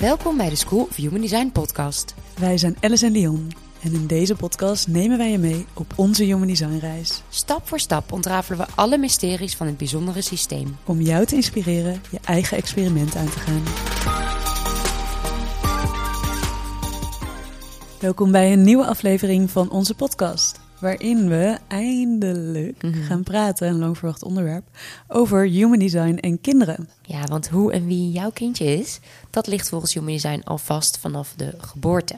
Welkom bij de School of Human Design podcast. Wij zijn Alice en Leon en in deze podcast nemen wij je mee op onze Human Design reis. Stap voor stap ontrafelen we alle mysteries van het bijzondere systeem. Om jou te inspireren je eigen experiment aan te gaan. Welkom bij een nieuwe aflevering van onze podcast. Waarin we eindelijk Mhm. gaan praten, een lang verwacht onderwerp, over human design en kinderen. Ja, want hoe en wie jouw kindje is, dat ligt volgens Human Design al vast vanaf de geboorte.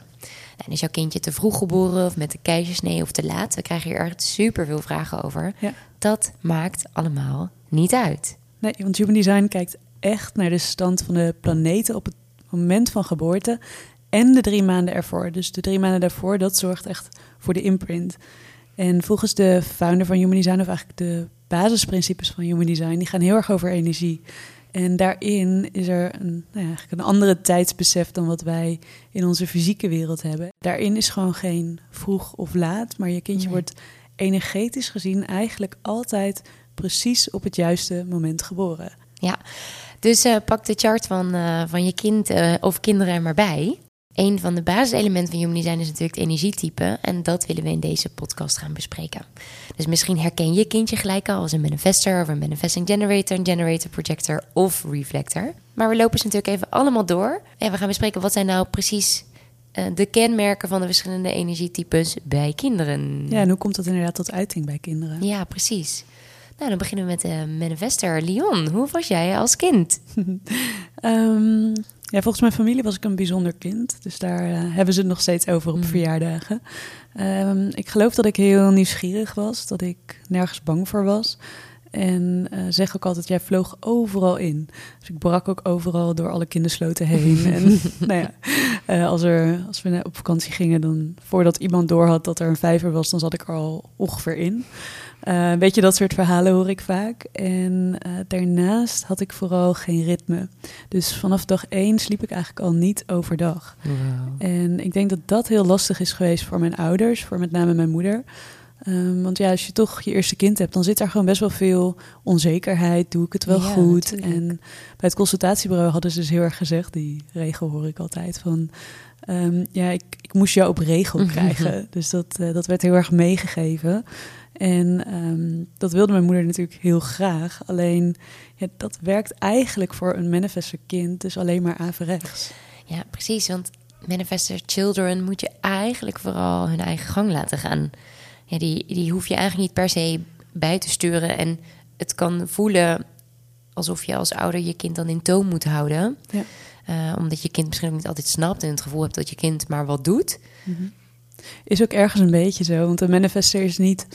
En is jouw kindje te vroeg geboren of met de keizersnee of te laat? We krijgen hier echt super veel vragen over. Ja. Dat maakt allemaal niet uit. Nee, want human design kijkt echt naar de stand van de planeten op het moment van geboorte en de drie maanden ervoor. Dus de drie maanden daarvoor, dat zorgt echt voor de imprint. En volgens de founder van Human Design, of eigenlijk de basisprincipes van Human Design, die gaan heel erg over energie. En daarin is er een, nou ja, eigenlijk een andere tijdsbesef dan wat wij in onze fysieke wereld hebben. Daarin is gewoon geen vroeg of laat, maar je kindje Nee. wordt energetisch gezien eigenlijk altijd precies op het juiste moment geboren. Ja, dus eh, pak de chart van, eh, van je kind eh, of kinderen er maar bij. Een van de basiselementen van Human Design is natuurlijk het energietype. En dat willen we in deze podcast gaan bespreken. Dus misschien herken je kindje gelijk al als een manifester of een manifesting generator, een generator projector of reflector. Maar we lopen ze natuurlijk even allemaal door. En we gaan bespreken wat zijn nou precies eh, de kenmerken van de verschillende energietypes bij kinderen. Ja, en hoe komt dat inderdaad tot uiting bij kinderen? Ja, precies. Nou, dan beginnen we met de manifester. Leon, hoe was jij als kind? Ehm, ja, volgens mijn familie was ik een bijzonder kind. Dus daar eh, hebben ze het nog steeds over op Mhm. verjaardagen. Ehm, ik geloof dat ik heel nieuwsgierig was. Dat ik nergens bang voor was. En eh, zeg ook altijd, jij vloog overal in. Dus ik brak ook overal door alle kindersloten heen. en nou ja, eh, als, er, als we op vakantie gingen, dan voordat iemand doorhad dat er een vijver was, dan zat ik er al ongeveer in. Eh weet je, dat soort verhalen hoor ik vaak. En daarnaast had ik vooral geen ritme. Dus vanaf dag één sliep ik eigenlijk al niet overdag. En ik denk dat dat heel lastig is geweest voor mijn ouders, voor met name mijn moeder. Ehm, want ja, als je toch je eerste kind hebt, dan zit daar gewoon best wel veel onzekerheid. Doe ik het wel Ja, goed? natuurlijk. En bij het consultatiebureau hadden ze dus heel erg gezegd, die regel hoor ik altijd, van ehm, ja, ik, ik moest jou op regel krijgen. dus dat, eh, dat werd heel erg meegegeven. En ehm, dat wilde mijn moeder natuurlijk heel graag. Alleen, ja, dat werkt eigenlijk voor een manifester kind dus alleen maar averechts. Ja, precies. Want manifester children moet je eigenlijk vooral hun eigen gang laten gaan. Ja, die, die hoef je eigenlijk niet per se bij te sturen. En het kan voelen alsof je als ouder je kind dan in toom moet houden. Ja. Eh, omdat je kind misschien ook niet altijd snapt en het gevoel hebt dat je kind maar wat doet. Is ook ergens een beetje zo, want een manifester is niet...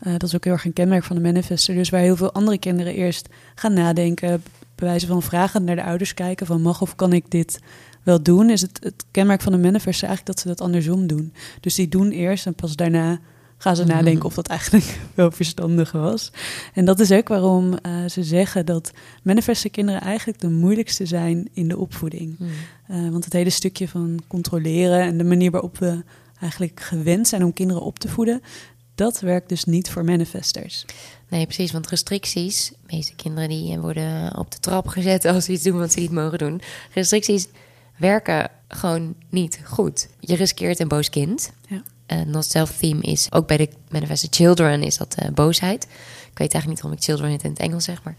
eh, dat is ook heel erg een kenmerk van de manifester. Dus waar heel veel andere kinderen eerst gaan nadenken... bij wijze van vragen naar de ouders kijken... van mag of kan ik dit wel doen... is het, het kenmerk van de manifester eigenlijk dat ze dat andersom doen. Dus die doen eerst en pas daarna gaan ze nadenken... of dat eigenlijk wel verstandig was. En dat is ook waarom eh, ze zeggen dat manifester kinderen... eigenlijk de moeilijkste zijn in de opvoeding. Hmm. Eh, want het hele stukje van controleren en de manier waarop we eigenlijk gewend zijn om kinderen op te voeden, dat werkt dus niet voor manifesters. Nee, precies. Want restricties, de meeste kinderen die worden op de trap gezet als ze iets doen wat ze niet mogen doen. Restricties werken gewoon niet goed. Je riskeert een boos kind. Uh, not self-theme is, ook bij de manifested children is dat eh, boosheid. Ik weet eigenlijk niet waarom ik children in het Engels zeg, maar...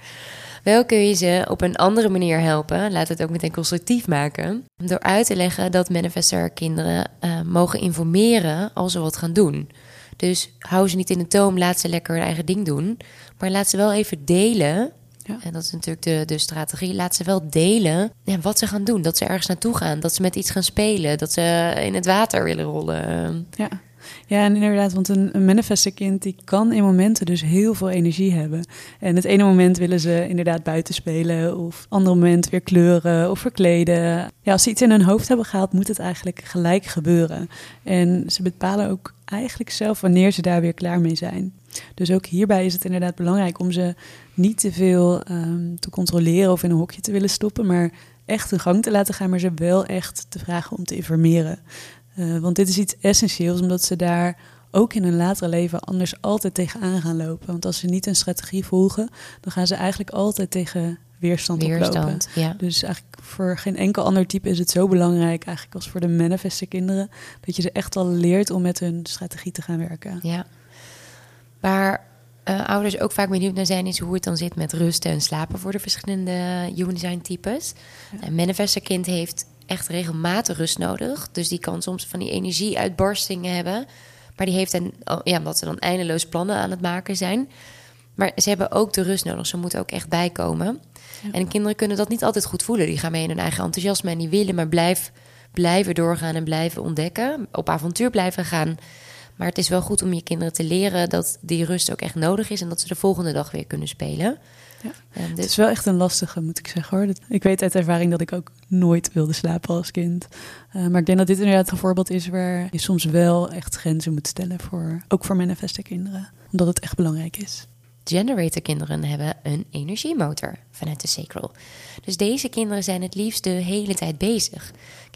Wel kun je ze op een andere manier helpen, laat het ook meteen constructief maken, door uit te leggen dat manifester kinderen eh, mogen informeren als ze wat gaan doen. Dus hou ze niet in de toom, laat ze lekker hun eigen ding doen, maar laat ze wel even delen. Ja. En dat is natuurlijk de, de strategie. Laat ze wel delen ja, wat ze gaan doen. Dat ze ergens naartoe gaan. Dat ze met iets gaan spelen. Dat ze in het water willen rollen. Ja, ja en inderdaad, want een, een manifester kind die kan in momenten dus heel veel energie hebben. En het ene moment willen ze inderdaad buiten spelen, of andere moment weer kleuren of verkleden. Ja, als ze iets in hun hoofd hebben gehaald, moet het eigenlijk gelijk gebeuren. En ze bepalen ook eigenlijk zelf wanneer ze daar weer klaar mee zijn. Dus ook hierbij is het inderdaad belangrijk om ze niet te veel ehm, te controleren of in een hokje te willen stoppen, maar echt hun gang te laten gaan, maar ze wel echt te vragen om te informeren. Uh, want dit is iets essentieels, omdat ze daar ook in hun latere leven anders altijd tegenaan gaan lopen. Want als ze niet een strategie volgen, dan gaan ze eigenlijk altijd tegen weerstand, Weerstand, oplopen. ja. Dus eigenlijk voor geen enkel ander type is het zo belangrijk, eigenlijk als voor de manifeste kinderen, dat je ze echt al leert om met hun strategie te gaan werken. Ja. Waar eh, ouders ook vaak benieuwd naar zijn, is hoe het dan zit met rusten en slapen voor de verschillende human design types. Een manifester kind heeft echt regelmatig rust nodig. Dus die kan soms van die energieuitbarstingen hebben. Maar die heeft dan, oh, ja, omdat ze dan eindeloos plannen aan het maken zijn. Maar ze hebben ook de rust nodig. Ze moeten ook echt bijkomen. En kinderen kunnen dat niet altijd goed voelen. Die gaan mee in hun eigen enthousiasme en die willen maar blijf, blijven doorgaan en blijven ontdekken. Op avontuur blijven gaan. Maar het is wel goed om je kinderen te leren dat die rust ook echt nodig is en dat ze de volgende dag weer kunnen spelen. Ja. Het is wel echt een lastige, moet ik zeggen hoor. Ik weet uit ervaring dat ik ook nooit wilde slapen als kind. Eh, maar ik denk dat dit inderdaad een voorbeeld is waar je soms wel echt grenzen moet stellen, voor, ook voor manifeste kinderen. Omdat het echt belangrijk is. Generator kinderen hebben een energiemotor vanuit de sacral. Dus deze kinderen zijn het liefst de hele tijd bezig.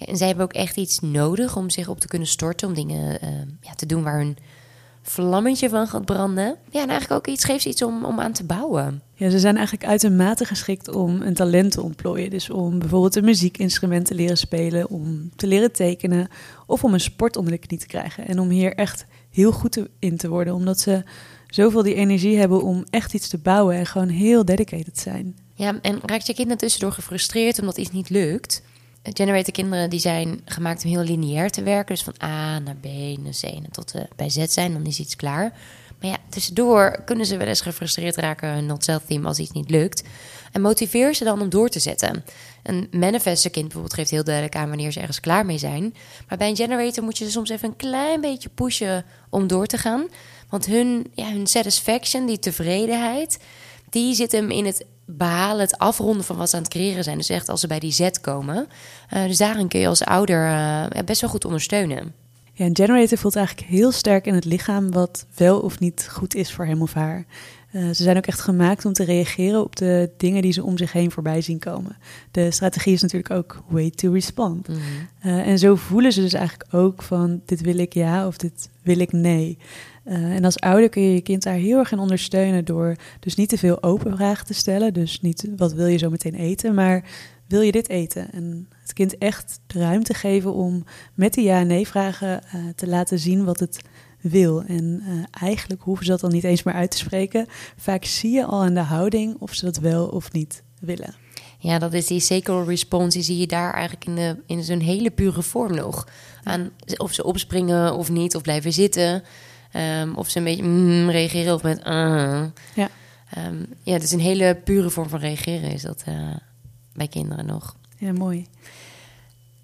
En zij hebben ook echt iets nodig om zich op te kunnen storten, om dingen eh, ja, te doen waar hun vlammetje van gaat branden. Ja, en eigenlijk ook iets geeft iets om, om aan te bouwen. Ja, ze zijn eigenlijk uitermate geschikt om een talent te ontplooien. Dus om bijvoorbeeld een muziekinstrument te leren spelen, om te leren tekenen of om een sport onder de knie te krijgen. En om hier echt heel goed in te worden, omdat ze zoveel die energie hebben om echt iets te bouwen en gewoon heel dedicated zijn. Ja, en raakt je kind tussendoor gefrustreerd omdat iets niet lukt? Generator kinderen die zijn gemaakt om heel lineair te werken. Dus van A naar B naar C en tot eh, bij Z zijn, dan is iets klaar. Maar ja, tussendoor kunnen ze wel eens gefrustreerd raken hun not self theme als iets niet lukt. En motiveer ze dan om door te zetten. Een manifester kind bijvoorbeeld geeft heel duidelijk aan wanneer ze ergens klaar mee zijn. Maar bij een generator moet je ze soms even een klein beetje pushen om door te gaan. Want hun, ja, hun satisfaction, die tevredenheid, die zit hem in het behalen, het afronden van wat ze aan het creëren zijn. Dus echt als ze bij die Z komen. Eh, dus daarin kun je als ouder eh, best wel goed ondersteunen. Ja, een generator voelt eigenlijk heel sterk in het lichaam wat wel of niet goed is voor hem of haar. Eh, ze zijn ook echt gemaakt om te reageren op de dingen die ze om zich heen voorbij zien komen. De strategie is natuurlijk ook way to respond. Eh, en zo voelen ze dus eigenlijk ook van dit wil ik ja of dit wil ik nee. Eh, en als ouder kun je je kind daar heel erg in ondersteunen door dus niet te veel open vragen te stellen. Dus niet wat wil je zo meteen eten, maar wil je dit eten? En het kind echt de ruimte geven om met die ja- en nee-vragen te laten zien wat het wil. En eh, eigenlijk hoeven ze dat dan niet eens meer uit te spreken. Vaak zie je al aan de houding of ze dat wel of niet willen. Ja, dat is die sacral response. Die zie je daar eigenlijk in, de, in zo'n hele pure vorm nog. Aan of ze opspringen of niet, of blijven zitten. Ehm, of ze een beetje mm, reageren of met... ah. Ja. Ehm, ja, het is een hele pure vorm van reageren is dat eh, bij kinderen nog. Ja, mooi.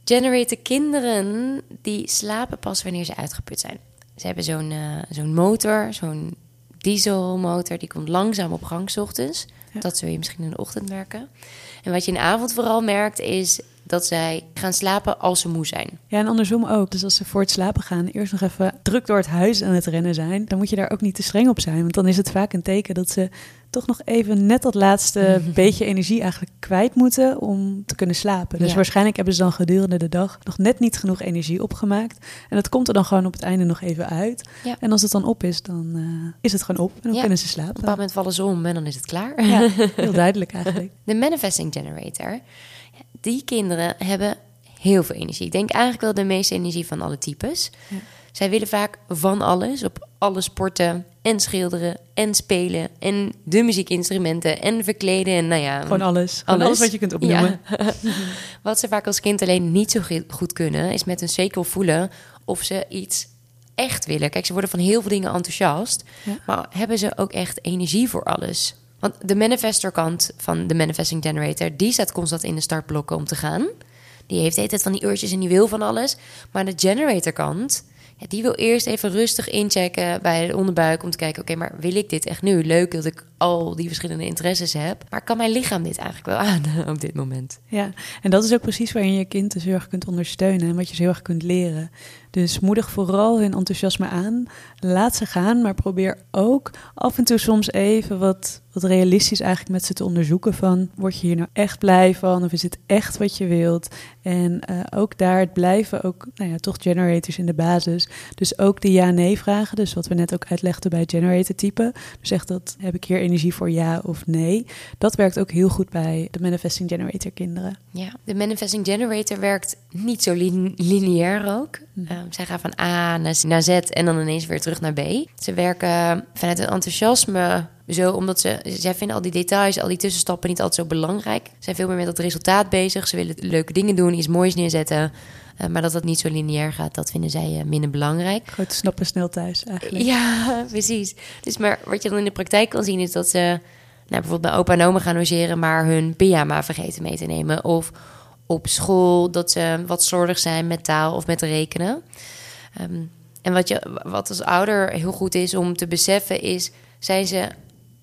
Generator kinderen die slapen pas wanneer ze uitgeput zijn. Ze hebben zo'n eh, zo'n motor, zo'n dieselmotor, die komt langzaam op gang 's ochtends. Ja. Dat zul je misschien in de ochtend merken. En wat je in de avond vooral merkt is dat zij gaan slapen als ze moe zijn. Ja, en andersom ook. Dus als ze voor het slapen gaan eerst nog even druk door het huis aan het rennen zijn, dan moet je daar ook niet te streng op zijn. Want dan is het vaak een teken dat ze toch nog even net dat laatste beetje energie eigenlijk kwijt moeten om te kunnen slapen. Dus Ja. waarschijnlijk hebben ze dan gedurende de dag nog net niet genoeg energie opgemaakt. En dat komt er dan gewoon op het einde nog even uit. Ja. En als het dan op is, dan eh, is het gewoon op en dan Ja. kunnen ze Op een bepaald slapen. moment vallen ze om en dan is het klaar. Heel duidelijk eigenlijk. De manifesting generator, die kinderen hebben heel veel energie. Ik denk eigenlijk wel de meeste energie van alle types. Ja. Zij willen vaak van alles, op alle sporten en schilderen en spelen en de muziekinstrumenten en verkleden en nou ja, Gewoon alles. Alles wat je kunt opnoemen. Ja. wat ze vaak als kind alleen niet zo goed kunnen, is met een zeker voelen of ze iets echt willen. Kijk, ze worden van heel veel dingen enthousiast, Ja. maar hebben ze ook echt energie voor alles? Want de manifestor kant van de manifesting generator, die staat constant in de startblokken om te gaan. Die heeft de hele tijd van die uurtjes en die wil van alles. Maar de generator kant, ja, die wil eerst even rustig inchecken bij de onderbuik om te kijken, oké, maar wil ik dit echt nu? Leuk dat ik al die verschillende interesses heb, maar kan mijn lichaam dit eigenlijk wel aan op dit moment? Ja, en dat is ook precies waarin je kind dus heel erg kunt ondersteunen en wat je ze heel erg kunt leren. Dus moedig vooral hun enthousiasme aan. Laat ze gaan, maar probeer ook af en toe soms even wat, wat realistisch eigenlijk met ze te onderzoeken van... word je hier nou echt blij van of is het echt wat je wilt? En eh, ook daar het blijven ook, nou ja, toch generators in de basis. Dus ook de ja-nee vragen, dus wat we net ook uitlegden bij generator type. Dus echt dat, heb ik hier energie voor ja of nee. Dat werkt ook heel goed bij de Manifesting Generator kinderen. Ja, de Manifesting Generator werkt niet zo lineair ook. Hm. Ehm, zij gaan van A naar, Z en dan ineens weer terug naar B. Ze werken vanuit het enthousiasme zo, omdat ze, zij vinden al die details, al die tussenstappen niet altijd zo belangrijk. Ze zijn veel meer met het resultaat bezig. Ze willen leuke dingen doen, iets moois neerzetten. Uh, maar dat dat niet zo lineair gaat, dat vinden zij uh, minder belangrijk. Goed snappen snel thuis eigenlijk. Ja, precies. Dus maar wat je dan in de praktijk kan zien is dat ze nou, bijvoorbeeld bij opa en oma gaan logeren, maar hun pyjama vergeten mee te nemen. Of op school dat ze wat slordig zijn met taal of met rekenen. Um, en wat, je, wat als ouder heel goed is om te beseffen is, zijn ze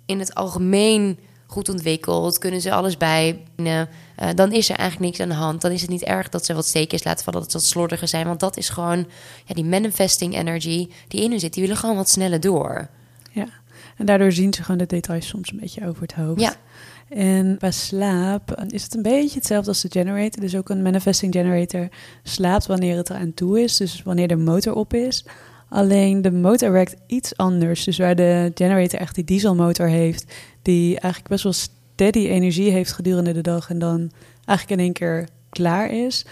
in het algemeen goed ontwikkeld, kunnen ze alles bij. Uh, dan is er eigenlijk niks aan de hand. Dan is het niet erg dat ze wat steekjes laten vallen, dat ze wat slordiger zijn. Want dat is gewoon ja, die manifesting energy die in hun zit. Die willen gewoon wat sneller door. Ja, en daardoor zien ze gewoon de details soms een beetje over het hoofd. Ja. En bij slaap is het een beetje hetzelfde als de generator. Dus ook een manifesting generator slaapt wanneer het eraan toe is. Dus wanneer de motor op is. Alleen de motor werkt iets anders. Dus waar de generator echt die dieselmotor heeft, die eigenlijk best wel steady energie heeft gedurende de dag en dan eigenlijk in één keer klaar is,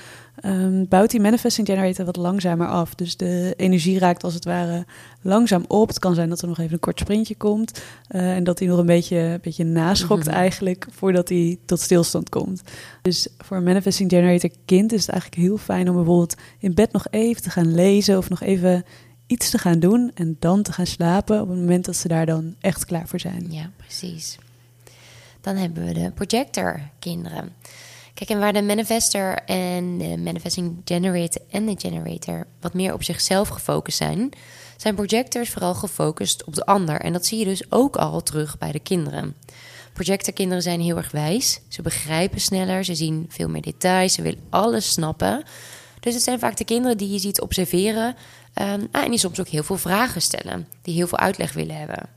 um, bouwt die manifesting generator wat langzamer af. Dus de energie raakt als het ware langzaam op. Het kan zijn dat er nog even een kort sprintje komt uh, en dat hij nog een beetje, een beetje naschokt mhm. eigenlijk voordat hij tot stilstand komt. Dus voor een manifesting generator kind is het eigenlijk heel fijn om bijvoorbeeld in bed nog even te gaan lezen of nog even iets te gaan doen en dan te gaan slapen op het moment dat ze daar dan echt klaar voor zijn. Ja, precies. Dan hebben we de projector-kinderen. Kijk, en waar de manifester en de manifesting generator en de generator wat meer op zichzelf gefocust zijn, zijn projectors vooral gefocust op de ander. En dat zie je dus ook al terug bij de kinderen. Projectorkinderen zijn heel erg wijs. Ze begrijpen sneller, ze zien veel meer details, ze willen alles snappen. Dus het zijn vaak de kinderen die je ziet observeren Um, en die soms ook heel veel vragen stellen, die heel veel uitleg willen hebben.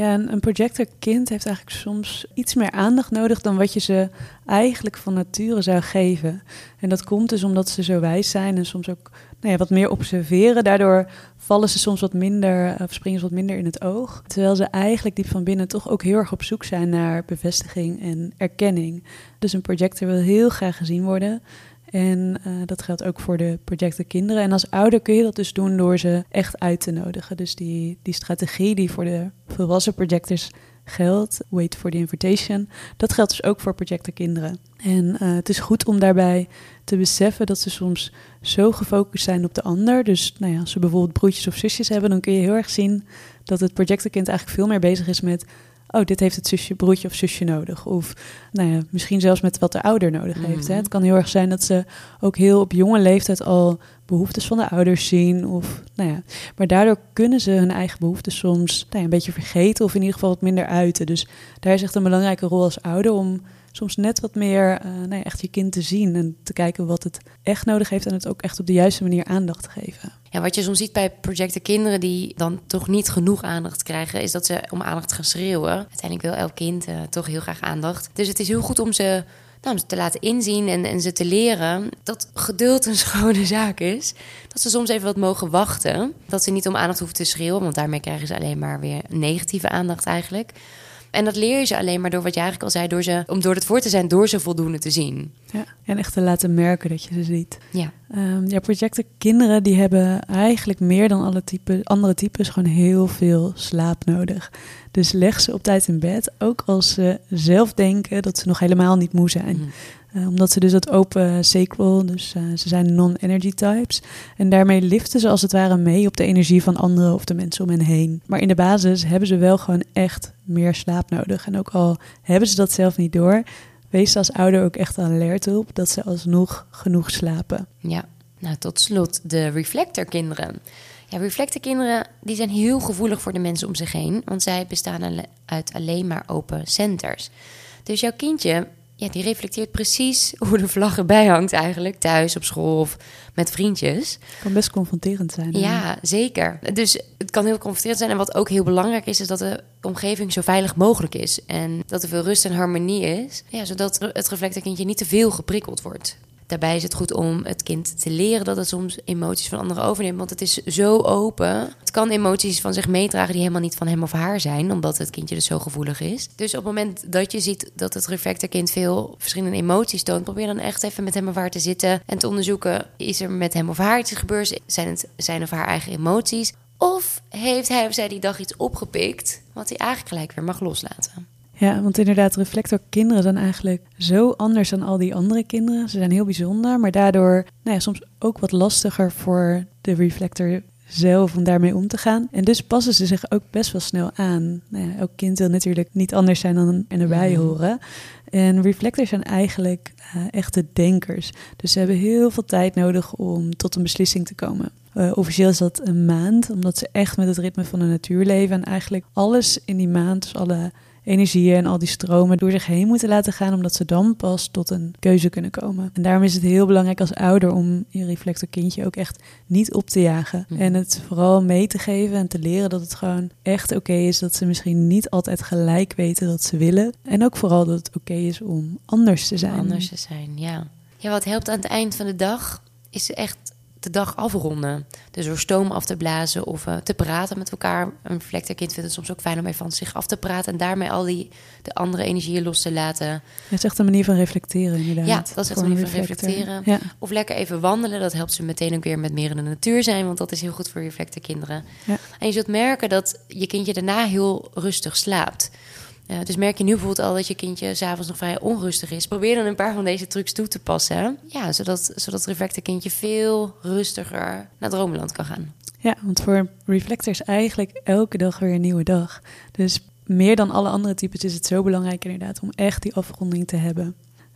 Ja, een, projectorkind heeft eigenlijk soms iets meer aandacht nodig dan wat je ze eigenlijk van nature zou geven. En dat komt dus omdat ze zo wijs zijn en soms ook nou ja, wat meer observeren. Daardoor vallen ze soms wat minder, of springen ze wat minder in het oog. Terwijl ze eigenlijk diep van binnen toch ook heel erg op zoek zijn naar bevestiging en erkenning. Dus een projector wil heel graag gezien worden. En uh, dat geldt ook voor de projecten kinderen. En als ouder kun je dat dus doen door ze echt uit te nodigen. Dus die, die strategie die voor de volwassen projectors geldt, wait for the invitation, dat geldt dus ook voor projecten kinderen. En uh, het is goed om daarbij te beseffen dat ze soms zo gefocust zijn op de ander. Dus nou ja, als ze bijvoorbeeld broertjes of zusjes hebben, dan kun je heel erg zien dat het projectenkind eigenlijk veel meer bezig is met oh, dit heeft het zusje, broertje of zusje nodig. Of nou ja, misschien zelfs met wat de ouder nodig heeft. Hè. Mhm. Het kan heel erg zijn dat ze ook heel op jonge leeftijd al behoeftes van de ouders zien. Of, nou ja. Maar daardoor kunnen ze hun eigen behoeften soms nou ja, een beetje vergeten of in ieder geval wat minder uiten. Dus daar is echt een belangrijke rol als ouder om soms net wat meer uh, nou ja, echt je kind te zien en te kijken wat het echt nodig heeft en het ook echt op de juiste manier aandacht te geven. Ja, wat je soms ziet bij projecten kinderen die dan toch niet genoeg aandacht krijgen, is dat ze om aandacht gaan schreeuwen. Uiteindelijk wil elk kind uh, toch heel graag aandacht. Dus het is heel goed om ze nou, te laten inzien en, en ze te leren dat geduld een schone zaak is. Dat ze soms even wat mogen wachten. Dat ze niet om aandacht hoeven te schreeuwen, want daarmee krijgen ze alleen maar weer negatieve aandacht eigenlijk. En dat leer je ze alleen maar door wat je eigenlijk al zei, door ze, om door het voor te zijn, door ze voldoende te zien. Ja, en echt te laten merken dat je ze ziet. Ja. Um, ja, projecten kinderen die hebben eigenlijk meer dan alle type, andere types gewoon heel veel slaap nodig. Dus leg ze op tijd in bed, ook als ze zelf denken dat ze nog helemaal niet moe zijn. Mhm. Uh, omdat ze dus dat open sequel, dus uh, ze zijn non-energy types. En daarmee liften ze als het ware mee op de energie van anderen of de mensen om hen heen. Maar in de basis hebben ze wel gewoon echt meer slaap nodig. En ook al hebben ze dat zelf niet door, wees als ouder ook echt alert op dat ze alsnog genoeg slapen. Ja, nou tot slot de reflectorkinderen. Ja, reflectorkinderen die zijn heel gevoelig voor de mensen om zich heen, want zij bestaan uit alleen maar open centers. Dus jouw kindje ja, die reflecteert precies hoe de vlag erbij hangt eigenlijk. Thuis, op school of met vriendjes. Kan best confronterend zijn. Ja, zeker. Dus het kan heel confronterend zijn. En wat ook heel belangrijk is, is dat de omgeving zo veilig mogelijk is. En dat er veel rust en harmonie is. Ja, zodat het reflectorkindje niet te veel geprikkeld wordt. Daarbij is het goed om het kind te leren dat het soms emoties van anderen overneemt. Want het is zo open. Het kan emoties van zich meedragen die helemaal niet van hem of haar zijn, omdat het kindje dus zo gevoelig is. Dus op het moment dat je ziet dat het reflectorkind veel verschillende emoties toont, probeer dan echt even met hem of haar te zitten en te onderzoeken: is er met hem of haar iets gebeurd? Zijn het zijn of haar eigen emoties? Of heeft hij of zij die dag iets opgepikt wat hij eigenlijk gelijk weer mag loslaten? Ja, want inderdaad, reflectorkinderen zijn eigenlijk zo anders dan al die andere kinderen. Ze zijn heel bijzonder, maar daardoor nou ja, soms ook wat lastiger voor de reflector zelf om daarmee om te gaan. En dus passen ze zich ook best wel snel aan. Nou ja, elk kind wil natuurlijk niet anders zijn dan en erbij horen. En reflectors zijn eigenlijk uh, echte denkers. Dus ze hebben heel veel tijd nodig om tot een beslissing te komen. Uh, officieel is dat een maand, omdat ze echt met het ritme van de natuur leven. En eigenlijk alles in die maand, dus alle energieën en al die stromen door zich heen moeten laten gaan, omdat ze dan pas tot een keuze kunnen komen. En daarom is het heel belangrijk als ouder om je reflectorkindje ook echt niet op te jagen. Mhm. En het vooral mee te geven en te leren dat het gewoon echt oké is dat ze misschien niet altijd gelijk weten dat ze willen. En ook vooral dat het oké is om anders te zijn. Anders te zijn, ja. Ja, wat helpt aan het eind van de dag is echt de dag afronden. Dus door stoom af te blazen of uh, te praten met elkaar. Een reflectorkind vindt het soms ook fijn om even van zich af te praten... en daarmee al die de andere energieën los te laten. Het is echt een manier van reflecteren inderdaad. Ja, dat is echt een manier van reflecteren. Ja. Of lekker even wandelen. Dat helpt ze meteen ook weer met meer in de natuur zijn... want dat is heel goed voor reflectorkinderen. Ja. En je zult merken dat je kindje daarna heel rustig slaapt dus merk je nu bijvoorbeeld al dat je kindje s'avonds nog vrij onrustig is. Probeer dan een paar van deze trucs toe te passen. Ja, zodat, zodat het kindje veel rustiger naar droomland kan gaan. Ja, want voor reflector is eigenlijk elke dag weer een nieuwe dag. Dus meer dan alle andere types is het zo belangrijk inderdaad om echt die afronding te hebben.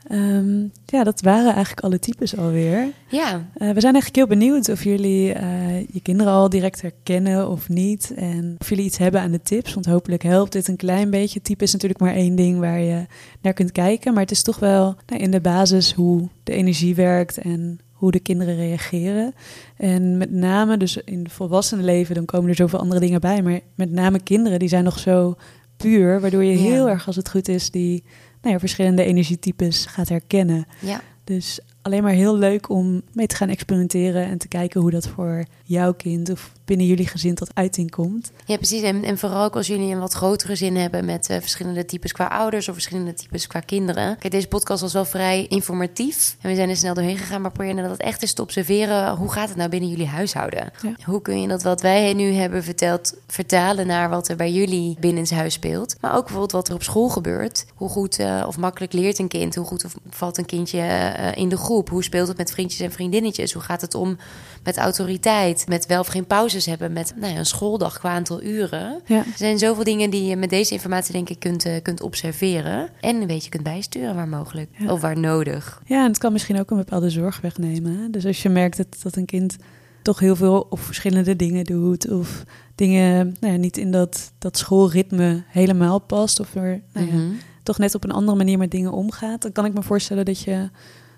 Ehm, ja, dat waren eigenlijk alle types alweer. Ja. Uh, we zijn eigenlijk heel benieuwd of jullie uh, je kinderen al direct herkennen of niet. En of jullie iets hebben aan de tips. Want hopelijk helpt dit een klein beetje. Type is natuurlijk maar één ding waar je naar kunt kijken. Maar het is toch wel nou, in de basis hoe de energie werkt en hoe de kinderen reageren. En met name dus in het volwassenen leven, dan komen er zoveel andere dingen bij. Maar met name kinderen, die zijn nog zo puur. Waardoor je heel erg, als het goed is, die nou ja, verschillende energietypes gaat herkennen. Ja. Dus alleen maar heel leuk om mee te gaan experimenteren en te kijken hoe dat voor jouw kind of binnen jullie gezin tot uiting komt. Ja, precies. En, en vooral ook als jullie een wat grotere gezin hebben met uh, verschillende types qua ouders of verschillende types qua kinderen. Kijk, deze podcast was wel vrij informatief en we zijn er snel doorheen gegaan, maar probeer dat echt eens te observeren. Hoe gaat het nou binnen jullie huishouden? Hoe kun je dat wat wij nu hebben verteld vertalen naar wat er bij jullie binnen het huis speelt? Maar ook bijvoorbeeld wat er op school gebeurt. Hoe goed uh, of makkelijk leert een kind? Hoe goed of valt een kindje uh, in de groep? Hoe speelt het met vriendjes en vriendinnetjes? Hoe gaat het om met autoriteit? Met wel of geen hebben? Met nou ja, een schooldag qua aantal uren. Ja. Er zijn zoveel dingen die je met deze informatie denk ik kunt, uh, kunt observeren. En een beetje kunt bijsturen waar mogelijk. Of waar nodig. Ja, en het kan misschien ook een bepaalde zorg wegnemen. Dus als je merkt dat, dat een kind toch heel veel of verschillende dingen doet. Of dingen nou ja, niet in dat, dat schoolritme helemaal past. Of er nou ja, mhm. toch net op een andere manier met dingen omgaat. Dan kan ik me voorstellen dat je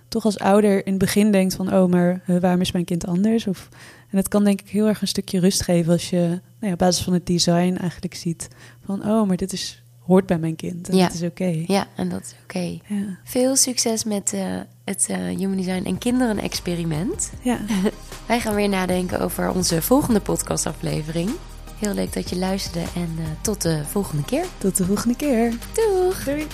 toch als ouder in het begin denkt van... oh, maar uh, waarom is mijn kind anders? Of, en het kan denk ik heel erg een stukje rust geven... als je nou ja, op basis van het design eigenlijk ziet van... oh, maar dit is, hoort bij mijn kind en ja. dat is oké. Ja, en dat is oké. Ja. Veel succes met uh, het uh, Human Design en Kinderen experiment. Ja. Wij gaan weer nadenken over onze volgende podcastaflevering. Heel leuk dat je luisterde en uh, tot de volgende keer. Tot de volgende keer. Doeg! Doei!